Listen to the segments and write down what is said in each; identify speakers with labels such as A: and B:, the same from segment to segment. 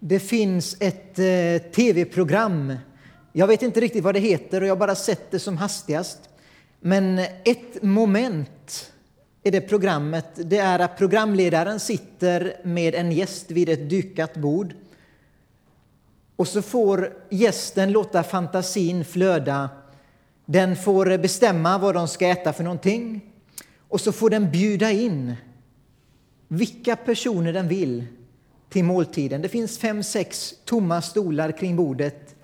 A: Det finns ett eh, tv-program. Jag vet inte riktigt vad det heter och jag har bara sett det som hastigast. Men ett moment i det programmet det är att programledaren sitter med en gäst vid ett dukat bord. Och så får gästen låta fantasin flöda. Den får bestämma vad de ska äta för någonting. Och så får den bjuda in vilka personer den vill till måltiden. Det finns fem, sex tomma stolar kring bordet.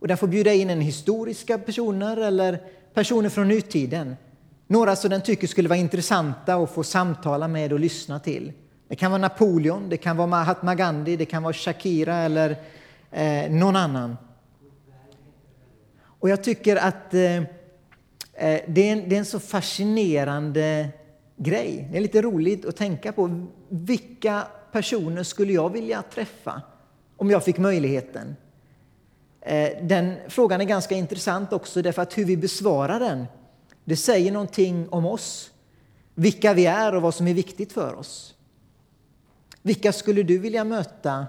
A: Och den får bjuda in en historiska personer eller personer från nutiden. Några som den tycker skulle vara intressanta att få samtala med och lyssna till. Det kan vara Napoleon, det kan vara Mahatma Gandhi, det kan vara Shakira eller eh, någon annan. Och jag tycker att eh, eh det, är en, det är en så fascinerande grej. Det är lite roligt att tänka på. Vilka personer skulle jag vilja träffa om jag fick möjligheten? Eh, den frågan är ganska intressant också därför att hur vi besvarar den, det säger någonting om oss, vilka vi är och vad som är viktigt för oss. Vilka skulle du vilja möta?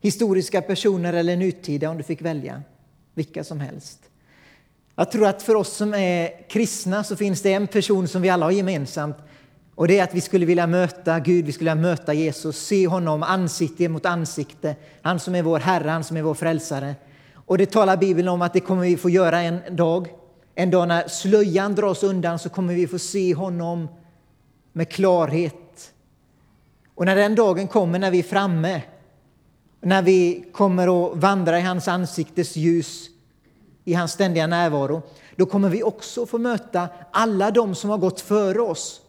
A: Historiska personer eller nutida om du fick välja? Vilka som helst. Jag tror att för oss som är kristna så finns det en person som vi alla har gemensamt och det är att vi skulle vilja möta Gud, vi skulle vilja möta Jesus, se honom ansikte mot ansikte. Han som är vår Herre, han som är vår frälsare. Och det talar Bibeln om att det kommer vi få göra en dag. En dag när slöjan dras undan så kommer vi få se honom med klarhet. Och när den dagen kommer, när vi är framme, när vi kommer att vandra i hans ansiktes ljus, i hans ständiga närvaro, då kommer vi också få möta alla de som har gått före oss.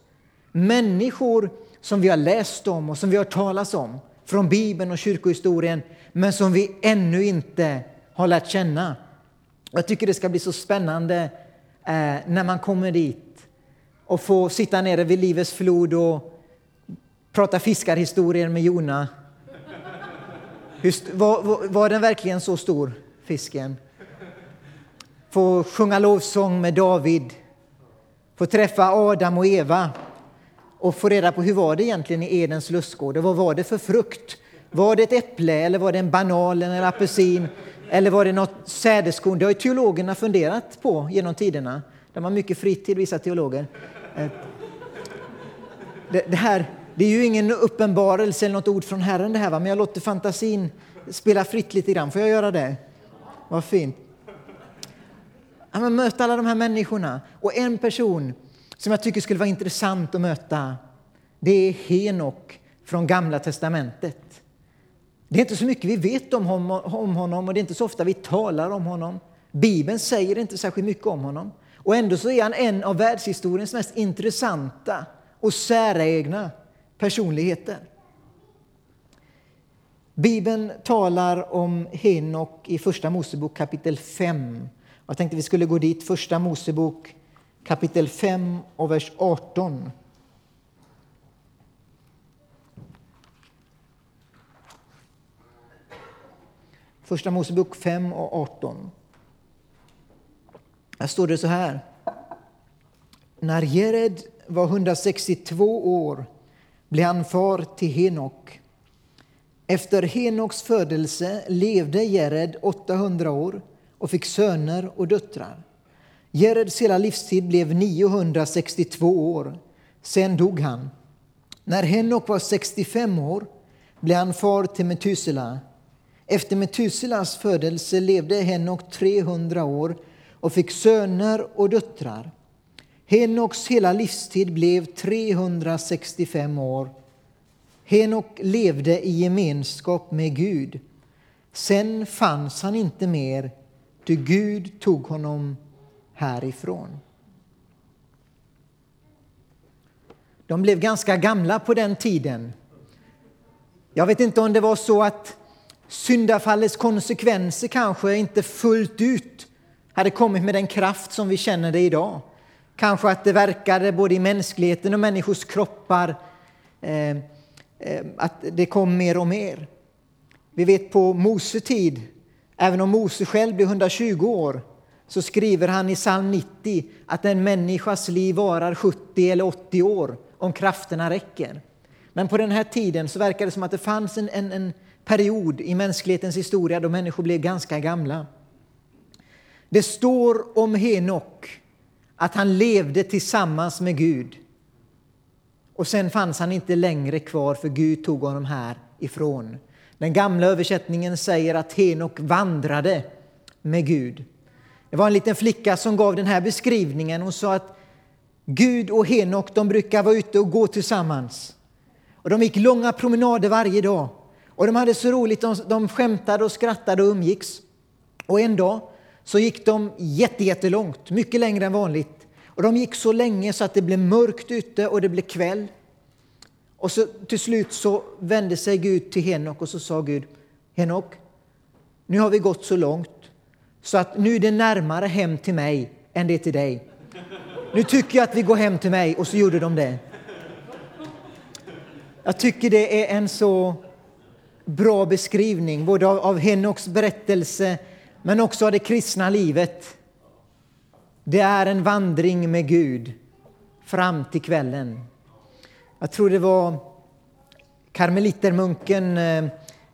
A: Människor som vi har läst om och som vi har talat om från Bibeln och kyrkohistorien, men som vi ännu inte har lärt känna. Jag tycker det ska bli så spännande eh, när man kommer dit och får sitta nere vid Livets flod och prata fiskarhistorier med Jona. Just, var, var, var den verkligen så stor, fisken? Få sjunga lovsång med David, få träffa Adam och Eva och få reda på hur var det egentligen i Edens lustgård och vad var det för frukt? Var det ett äpple eller var det en banan eller en apelsin eller var det något sädeskorn? Det har ju teologerna funderat på genom tiderna. De har mycket fritid, vissa teologer. Det, det, här, det är ju ingen uppenbarelse eller något ord från Herren det här, va? men jag låter fantasin spela fritt lite grann. Får jag göra det? Vad fint. Ja, möta alla de här människorna. Och en person som jag tycker skulle vara intressant att möta, det är Henok från Gamla testamentet. Det är inte så mycket vi vet om honom och det är inte så ofta vi talar om honom. Bibeln säger inte särskilt mycket om honom. Och ändå så är han en av världshistoriens mest intressanta och säregna personligheter. Bibeln talar om Henok i Första Mosebok kapitel 5. Jag tänkte vi skulle gå dit, Första Mosebok kapitel 5 och vers 18. Första Mosebok 5 och 18. Här står det så här. När Jered var 162 år blev han far till Henok. Efter Henoks födelse levde Jered 800 år och fick söner och döttrar. Jereds hela livstid blev 962 år. Sen dog han. När Henok var 65 år blev han far till Metusela. Efter Metuselas födelse levde Henok 300 år och fick söner och döttrar. Henoks hela livstid blev 365 år. Henok levde i gemenskap med Gud. Sen fanns han inte mer, ty Gud tog honom härifrån. De blev ganska gamla på den tiden. Jag vet inte om det var så att syndafallets konsekvenser kanske inte fullt ut hade kommit med den kraft som vi känner det idag. Kanske att det verkade både i mänskligheten och människors kroppar eh, eh, att det kom mer och mer. Vi vet på Mose tid, även om Mose själv blev 120 år, så skriver han i psalm 90 att en människas liv varar 70 eller 80 år om krafterna räcker. Men på den här tiden så verkar det som att det fanns en, en, en period i mänsklighetens historia då människor blev ganska gamla. Det står om Henok att han levde tillsammans med Gud. Och sen fanns han inte längre kvar för Gud tog honom härifrån. Den gamla översättningen säger att Henok vandrade med Gud. Det var en liten flicka som gav den här beskrivningen. Hon sa att Gud och Henok de brukar vara ute och gå tillsammans. Och de gick långa promenader varje dag. Och de hade så roligt, de, de skämtade och skrattade och umgicks. Och en dag så gick de jättelångt, mycket längre än vanligt. Och de gick så länge så att det blev mörkt ute och det blev kväll. Och så till slut så vände sig Gud till Henok och så sa Gud, Henok, nu har vi gått så långt så att nu är det närmare hem till mig än det är till dig. Nu tycker jag att vi går hem till mig och så gjorde de det. Jag tycker det är en så bra beskrivning både av, Henoks berättelse men också av det kristna livet. Det är en vandring med Gud fram till kvällen. Jag tror det var karmelitermunken eh,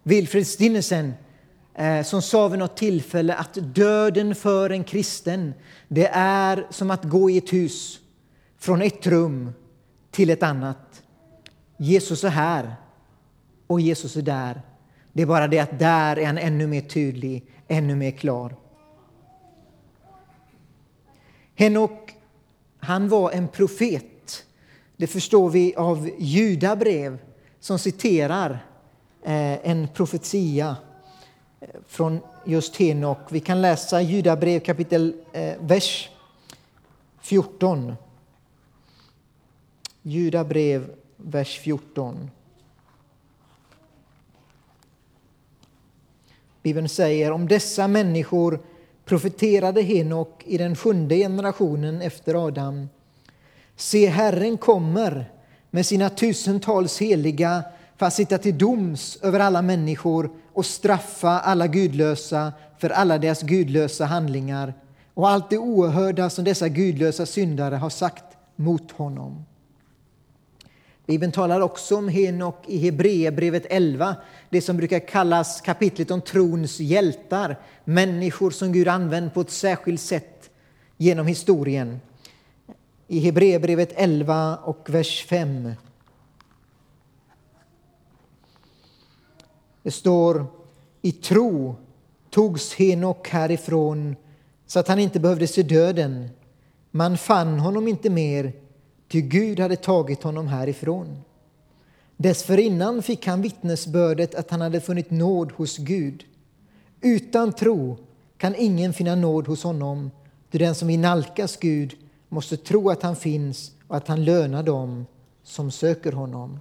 A: Wilfrid Stinnesen Eh, som sa vid något tillfälle att döden för en kristen det är som att gå i ett hus från ett rum till ett annat. Jesus är här och Jesus är där. Det är bara det att där är han ännu mer tydlig, ännu mer klar. Henok, han var en profet. Det förstår vi av judabrev som citerar eh, en profetia från just Henok. Vi kan läsa judabrev kapitel eh, vers 14. Judabrev vers 14. Bibeln säger om dessa människor profeterade Henok i den sjunde generationen efter Adam. Se, Herren kommer med sina tusentals heliga för att sitta till doms över alla människor och straffa alla gudlösa för alla deras gudlösa handlingar och allt det oerhörda som dessa gudlösa syndare har sagt mot honom. Bibeln talar också om Henok i Hebreerbrevet 11, det som brukar kallas kapitlet om trons hjältar, människor som Gud använt på ett särskilt sätt genom historien. I Hebreerbrevet 11 och vers 5. Det står i tro togs Henok härifrån så att han inte behövde se döden. Man fann honom inte mer ty Gud hade tagit honom härifrån. Dessförinnan fick han vittnesbördet att han hade funnit nåd hos Gud. Utan tro kan ingen finna nåd hos honom, ty den som vill nalkas Gud måste tro att han finns och att han lönar dem som söker honom.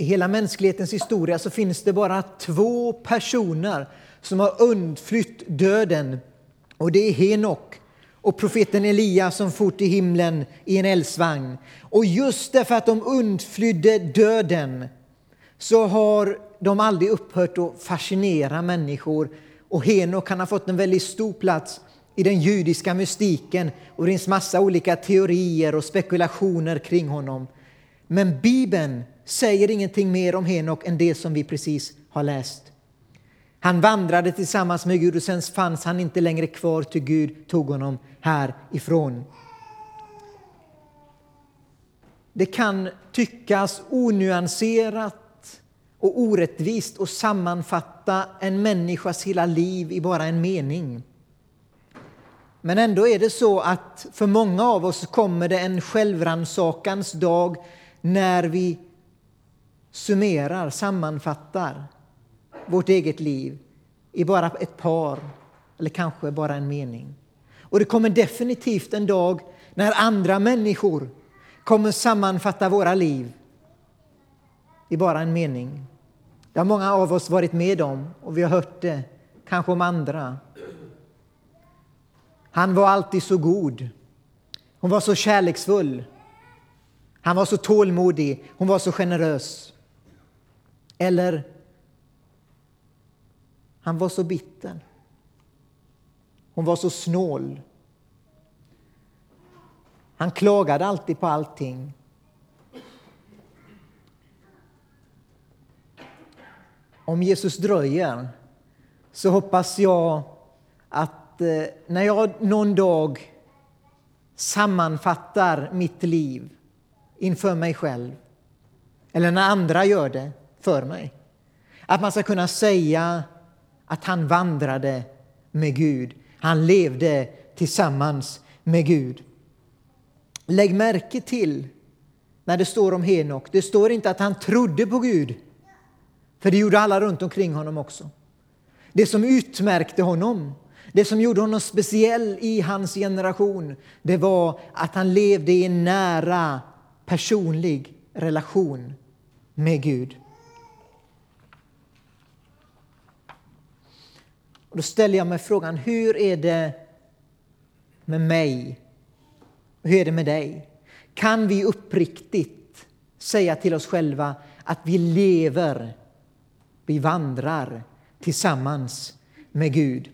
A: I hela mänsklighetens historia så finns det bara två personer som har undflytt döden. Och det är Henok och profeten Elia som for till himlen i en eldsvagn. Och just därför att de undflydde döden så har de aldrig upphört att fascinera människor. Och Henok kan ha fått en väldigt stor plats i den judiska mystiken och det finns massa olika teorier och spekulationer kring honom. Men Bibeln säger ingenting mer om Henok än det som vi precis har läst. Han vandrade tillsammans med Gud och sen fanns han inte längre kvar till Gud tog honom härifrån. Det kan tyckas onyanserat och orättvist att sammanfatta en människas hela liv i bara en mening. Men ändå är det så att för många av oss kommer det en självransakans dag när vi summerar, sammanfattar vårt eget liv i bara ett par eller kanske bara en mening. Och det kommer definitivt en dag när andra människor kommer sammanfatta våra liv i bara en mening. Det har många av oss varit med om och vi har hört det, kanske om andra. Han var alltid så god. Hon var så kärleksfull. Han var så tålmodig. Hon var så generös. Eller, han var så bitter. Hon var så snål. Han klagade alltid på allting. Om Jesus dröjer så hoppas jag att eh, när jag någon dag sammanfattar mitt liv inför mig själv, eller när andra gör det, för mig. Att man ska kunna säga att han vandrade med Gud. Han levde tillsammans med Gud. Lägg märke till när det står om Henok. Det står inte att han trodde på Gud, för det gjorde alla runt omkring honom också. Det som utmärkte honom, det som gjorde honom speciell i hans generation, det var att han levde i en nära personlig relation med Gud. Och då ställer jag mig frågan, hur är det med mig? Hur är det med dig? Kan vi uppriktigt säga till oss själva att vi lever, vi vandrar tillsammans med Gud?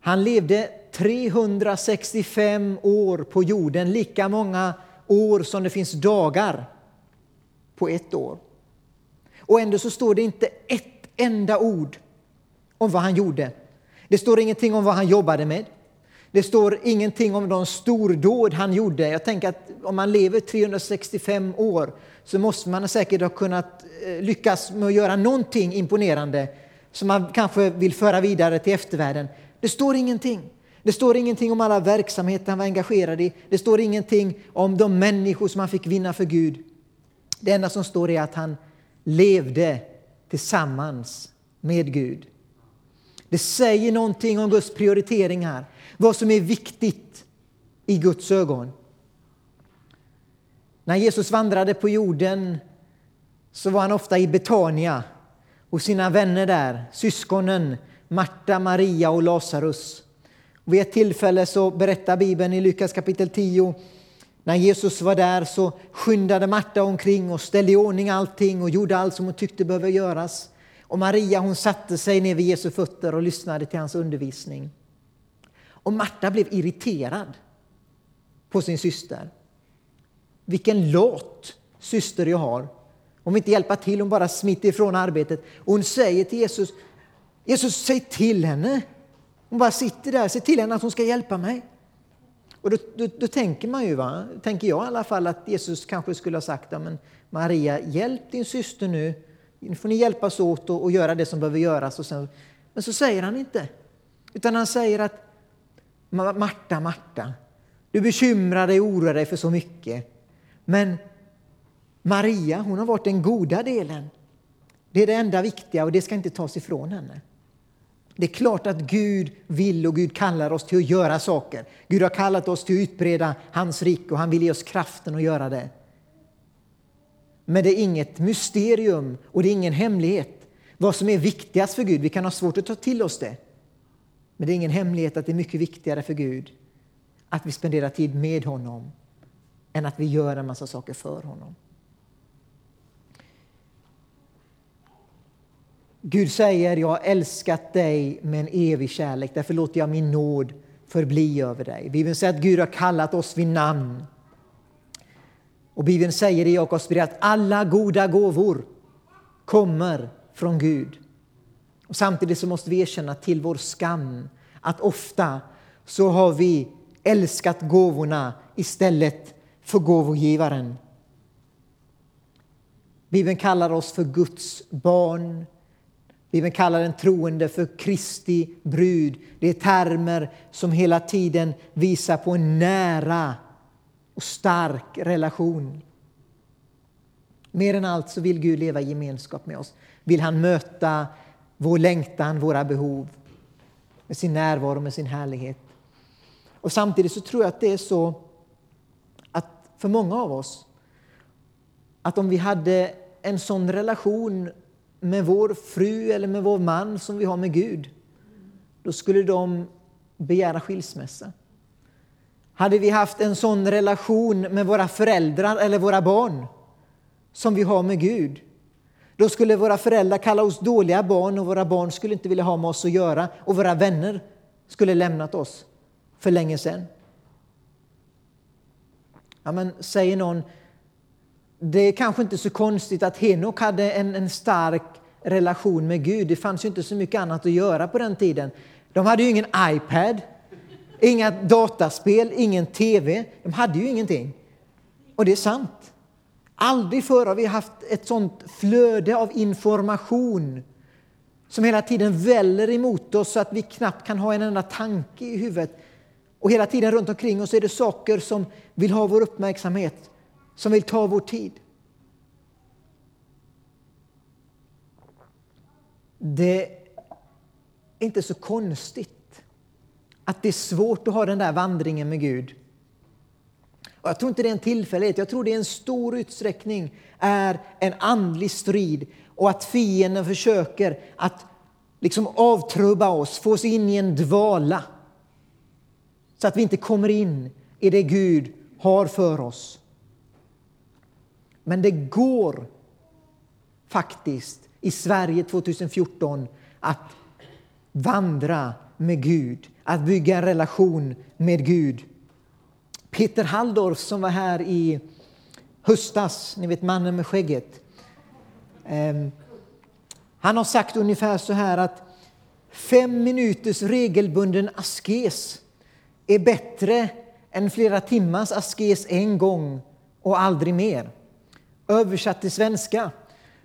A: Han levde 365 år på jorden, lika många år som det finns dagar på ett år. Och ändå så står det inte ett enda ord om vad han gjorde. Det står ingenting om vad han jobbade med. Det står ingenting om de stordåd han gjorde. Jag tänker att om man lever 365 år så måste man säkert ha kunnat eh, lyckas med att göra någonting imponerande som man kanske vill föra vidare till eftervärlden. Det står ingenting. Det står ingenting om alla verksamheter han var engagerad i. Det står ingenting om de människor som han fick vinna för Gud. Det enda som står är att han levde tillsammans med Gud. Det säger någonting om Guds prioritering här. Vad som är viktigt i Guds ögon. När Jesus vandrade på jorden så var han ofta i Betania hos sina vänner där, syskonen Marta, Maria och Lazarus. Vid ett tillfälle så berättar Bibeln i Lukas kapitel 10 när Jesus var där så skyndade Marta omkring och ställde i ordning allting och gjorde allt som hon tyckte behövde göras. Och Maria hon satte sig ner vid Jesu fötter och lyssnade till hans undervisning. Och Marta blev irriterad på sin syster. Vilken lat syster jag har. Hon vill inte hjälpa till, hon bara smiter ifrån arbetet. Och hon säger till Jesus, Jesus säg till henne. Hon bara sitter där, säg till henne att hon ska hjälpa mig. Och då, då, då, tänker man ju, va? tänker jag i alla fall, att Jesus kanske skulle ha sagt, men Maria, hjälp din syster nu. Nu får ni hjälpas åt och, och göra det som behöver göras. Och sen, men så säger han inte. Utan han säger att Marta, Marta, du bekymrar dig och oroar dig för så mycket. Men Maria, hon har varit den goda delen. Det är det enda viktiga och det ska inte tas ifrån henne. Det är klart att Gud vill och Gud kallar oss till att göra saker. Gud har kallat oss till att utbreda hans rike och han vill ge oss kraften att göra det. Men det är inget mysterium och det är ingen hemlighet vad som är viktigast för Gud. Vi kan ha svårt att ta till oss det. Men det är ingen hemlighet att det är mycket viktigare för Gud att vi spenderar tid med honom än att vi gör en massa saker för honom. Gud säger, jag har älskat dig med en evig kärlek, därför låter jag min nåd förbli över dig. Bibeln säger att Gud har kallat oss vid namn. Och Bibeln säger i Jakobs brev att alla goda gåvor kommer från Gud. Och samtidigt så måste vi erkänna till vår skam att ofta så har vi älskat gåvorna istället för gåvogivaren. Bibeln kallar oss för Guds barn Bibeln kallar den troende för Kristi brud. Det är termer som hela tiden visar på en nära och stark relation. Mer än allt så vill Gud leva i gemenskap med oss. Vill han möta vår längtan, våra behov med sin närvaro, med sin härlighet. Och samtidigt så tror jag att det är så att för många av oss att om vi hade en sån relation med vår fru eller med vår man som vi har med Gud, då skulle de begära skilsmässa. Hade vi haft en sån relation med våra föräldrar eller våra barn som vi har med Gud, då skulle våra föräldrar kalla oss dåliga barn och våra barn skulle inte vilja ha med oss att göra och våra vänner skulle lämnat oss för länge sedan. Ja, men säger någon, det är kanske inte så konstigt att Henok hade en, en stark relation med Gud. Det fanns ju inte så mycket annat att göra på den tiden. De hade ju ingen iPad, inga dataspel, ingen TV. De hade ju ingenting. Och det är sant. Aldrig förr har vi haft ett sånt flöde av information som hela tiden väller emot oss så att vi knappt kan ha en enda tanke i huvudet. Och hela tiden runt omkring oss är det saker som vill ha vår uppmärksamhet, som vill ta vår tid. Det är inte så konstigt att det är svårt att ha den där vandringen med Gud. Och jag tror inte det är en tillfällighet, jag tror det är en stor utsträckning är en andlig strid och att fienden försöker att liksom avtrubba oss, få oss in i en dvala så att vi inte kommer in i det Gud har för oss. Men det går faktiskt i Sverige 2014 att vandra med Gud, att bygga en relation med Gud. Peter Halldorf som var här i höstas, ni vet mannen med skägget. Ehm, han har sagt ungefär så här att fem minuters regelbunden askes är bättre än flera timmars askes en gång och aldrig mer. Översatt till svenska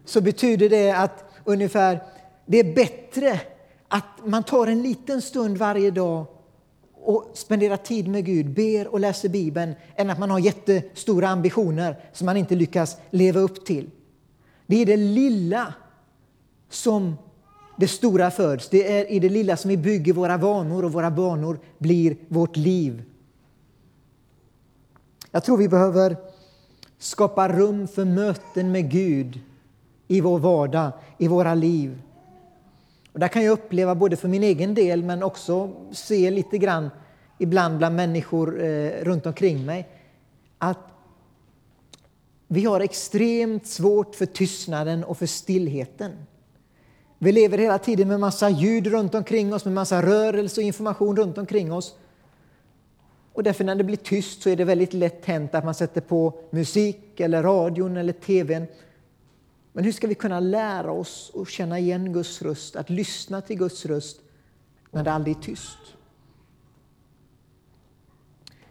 A: så betyder det att ungefär det är bättre att man tar en liten stund varje dag och spenderar tid med Gud, ber och läser Bibeln än att man har jättestora ambitioner som man inte lyckas leva upp till. Det är det lilla som det stora föds. Det är i det lilla som vi bygger våra vanor och våra banor blir vårt liv. Jag tror vi behöver skapa rum för möten med Gud i vår vardag, i våra liv. Och där kan jag uppleva, både för min egen del men också se lite grann ibland bland människor eh, runt omkring mig, att vi har extremt svårt för tystnaden och för stillheten. Vi lever hela tiden med massa ljud runt omkring oss, med massa rörelse och information runt omkring oss. Och därför när det blir tyst så är det väldigt lätt hänt att man sätter på musik eller radion eller tvn. Men hur ska vi kunna lära oss att känna igen Guds röst, att lyssna till Guds röst när det aldrig är tyst?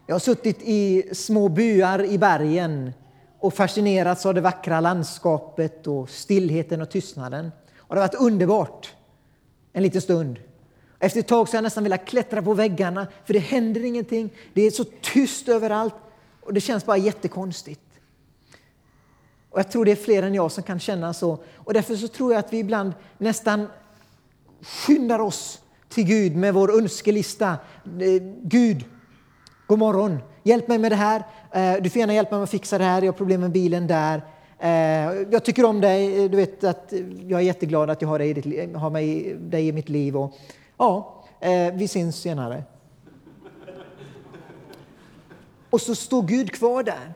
A: Jag har suttit i små byar i bergen och fascinerats av det vackra landskapet och stillheten och tystnaden. Och det har varit underbart en liten stund. Efter ett tag så har jag nästan velat klättra på väggarna för det händer ingenting. Det är så tyst överallt och det känns bara jättekonstigt. Och jag tror det är fler än jag som kan känna så. Och därför så tror jag att vi ibland nästan skyndar oss till Gud med vår önskelista. Eh, Gud, god morgon, hjälp mig med det här. Eh, du får gärna hjälpa mig att fixa det här, jag har problem med bilen där. Eh, jag tycker om dig, eh, du vet att eh, jag är jätteglad att jag har dig, har mig, dig i mitt liv. Och, ja, eh, vi syns senare. Och så står Gud kvar där.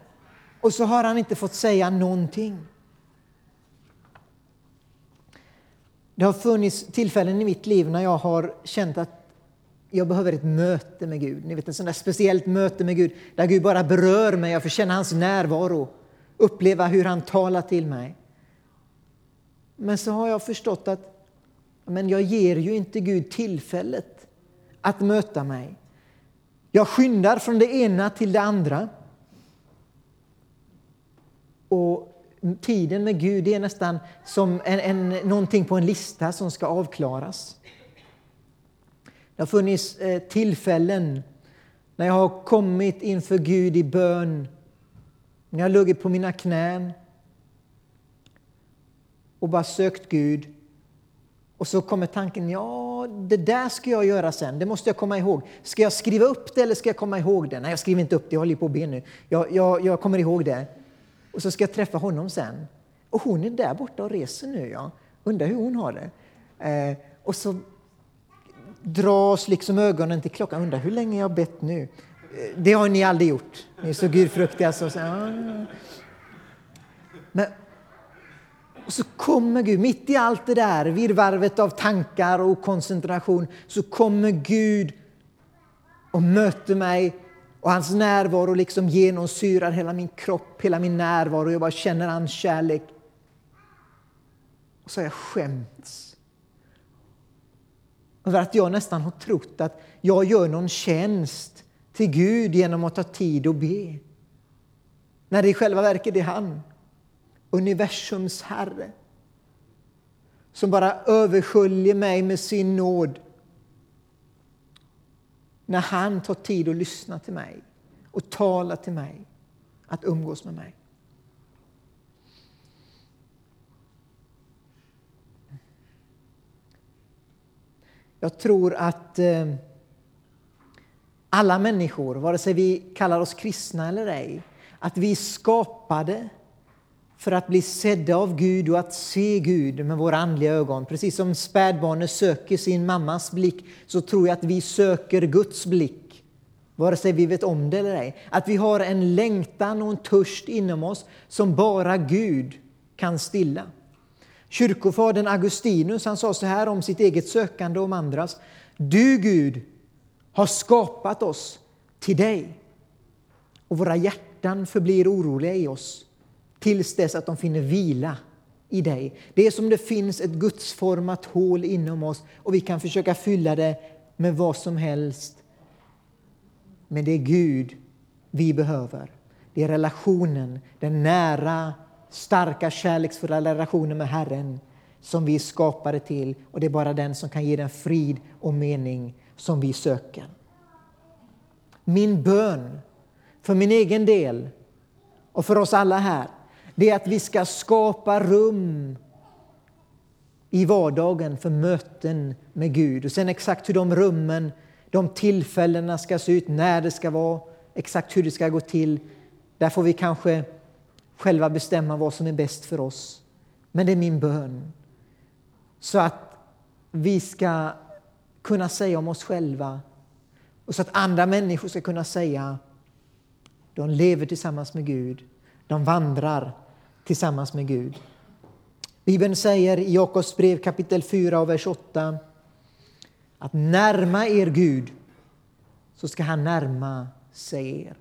A: Och så har han inte fått säga någonting. Det har funnits tillfällen i mitt liv när jag har känt att jag behöver ett möte med Gud. Ni vet, en sån där speciellt möte med Gud där Gud bara berör mig. Jag får känna hans närvaro, uppleva hur han talar till mig. Men så har jag förstått att men jag ger ju inte Gud tillfället att möta mig. Jag skyndar från det ena till det andra. Och tiden med Gud är nästan som en, en, någonting på en lista som ska avklaras. Det har funnits eh, tillfällen när jag har kommit inför Gud i bön, när jag har legat på mina knän och bara sökt Gud. Och så kommer tanken, ja, det där ska jag göra sen, det måste jag komma ihåg. Ska jag skriva upp det eller ska jag komma ihåg det? Nej, jag skriver inte upp det, jag håller på att be nu. Jag, jag, jag kommer ihåg det. Och så ska jag träffa honom sen. Och hon är där borta och reser nu, ja. Undrar hur hon har det. Eh, och så dras liksom ögonen till klockan. Undrar hur länge jag bett nu. Eh, det har ni aldrig gjort. Ni är så gudfruktiga. Så, så, ja. Men och så kommer Gud, mitt i allt det där virrvarvet av tankar och koncentration, så kommer Gud och möter mig och hans närvaro liksom genomsyrar hela min kropp, hela min närvaro. Jag bara känner hans kärlek. Och så har jag skämts över att jag nästan har trott att jag gör någon tjänst till Gud genom att ta tid och be. När det i själva verket är han, universums Herre, som bara översköljer mig med sin nåd när han tar tid att lyssna till mig och tala till mig, att umgås med mig. Jag tror att eh, alla människor, vare sig vi kallar oss kristna eller ej, att vi är skapade för att bli sedda av Gud och att se Gud med våra andliga ögon. Precis som spädbarnet söker sin mammas blick så tror jag att vi söker Guds blick, vare sig vi vet om det eller ej. Att vi har en längtan och en törst inom oss som bara Gud kan stilla. Kyrkofadern Augustinus han sa så här om sitt eget sökande och om andras. Du Gud har skapat oss till dig och våra hjärtan förblir oroliga i oss tills dess att de finner vila i dig. Det är som det finns ett gudsformat hål inom oss och vi kan försöka fylla det med vad som helst. Men det är Gud vi behöver. Det är relationen, den nära, starka, kärleksfulla relationen med Herren som vi är skapade till och det är bara den som kan ge den frid och mening som vi söker. Min bön för min egen del och för oss alla här det är att vi ska skapa rum i vardagen för möten med Gud. Och sen exakt hur de rummen, de tillfällena ska se ut, när det ska vara, exakt hur det ska gå till. Där får vi kanske själva bestämma vad som är bäst för oss. Men det är min bön. Så att vi ska kunna säga om oss själva och så att andra människor ska kunna säga de lever tillsammans med Gud, de vandrar tillsammans med Gud. Bibeln säger i Jakobs brev kapitel 4 och vers 8 att närma er Gud så ska han närma sig er.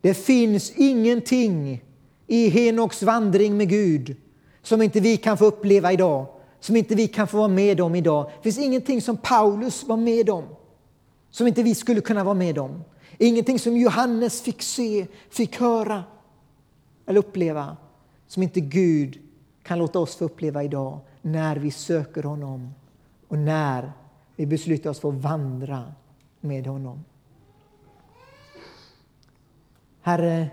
A: Det finns ingenting i Henoks vandring med Gud som inte vi kan få uppleva idag, som inte vi kan få vara med om idag. Det finns ingenting som Paulus var med om som inte vi skulle kunna vara med om. Ingenting som Johannes fick se, fick höra eller uppleva som inte Gud kan låta oss få uppleva idag när vi söker honom och när vi beslutar oss för att vandra med honom. Herre,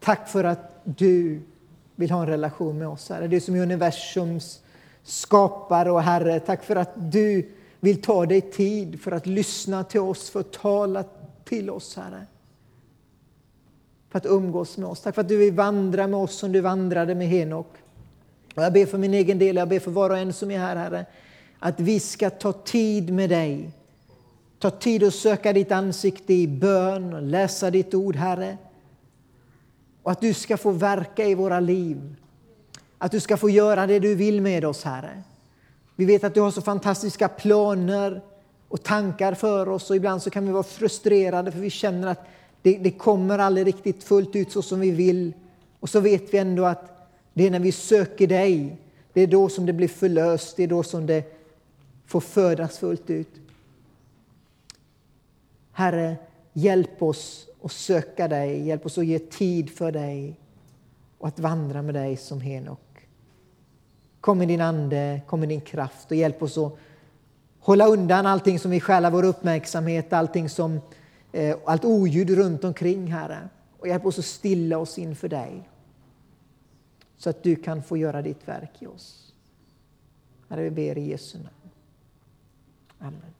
A: tack för att du vill ha en relation med oss, Herre. Du som är universums skapare och Herre, tack för att du vill ta dig tid för att lyssna till oss, för att tala till oss, Herre för att umgås med oss. Tack för att du vill vandra med oss som du vandrade med Henok. Och jag ber för min egen del, jag ber för var och en som är här, Herre, att vi ska ta tid med dig. Ta tid att söka ditt ansikte i bön och läsa ditt ord, Herre. Och att du ska få verka i våra liv. Att du ska få göra det du vill med oss, Herre. Vi vet att du har så fantastiska planer och tankar för oss och ibland så kan vi vara frustrerade för vi känner att det, det kommer aldrig riktigt fullt ut så som vi vill. Och så vet vi ändå att det är när vi söker dig, det är då som det blir förlöst, det är då som det får födas fullt ut. Herre, hjälp oss att söka dig, hjälp oss att ge tid för dig och att vandra med dig som Henok. Kom med din Ande, kom med din kraft och hjälp oss att hålla undan allting som vill stjäla vår uppmärksamhet, allting som Eh, allt oljud runt omkring, Herre. Och hjälp oss att stilla oss inför dig så att du kan få göra ditt verk i oss. Herre, vi ber i Jesu namn. Amen.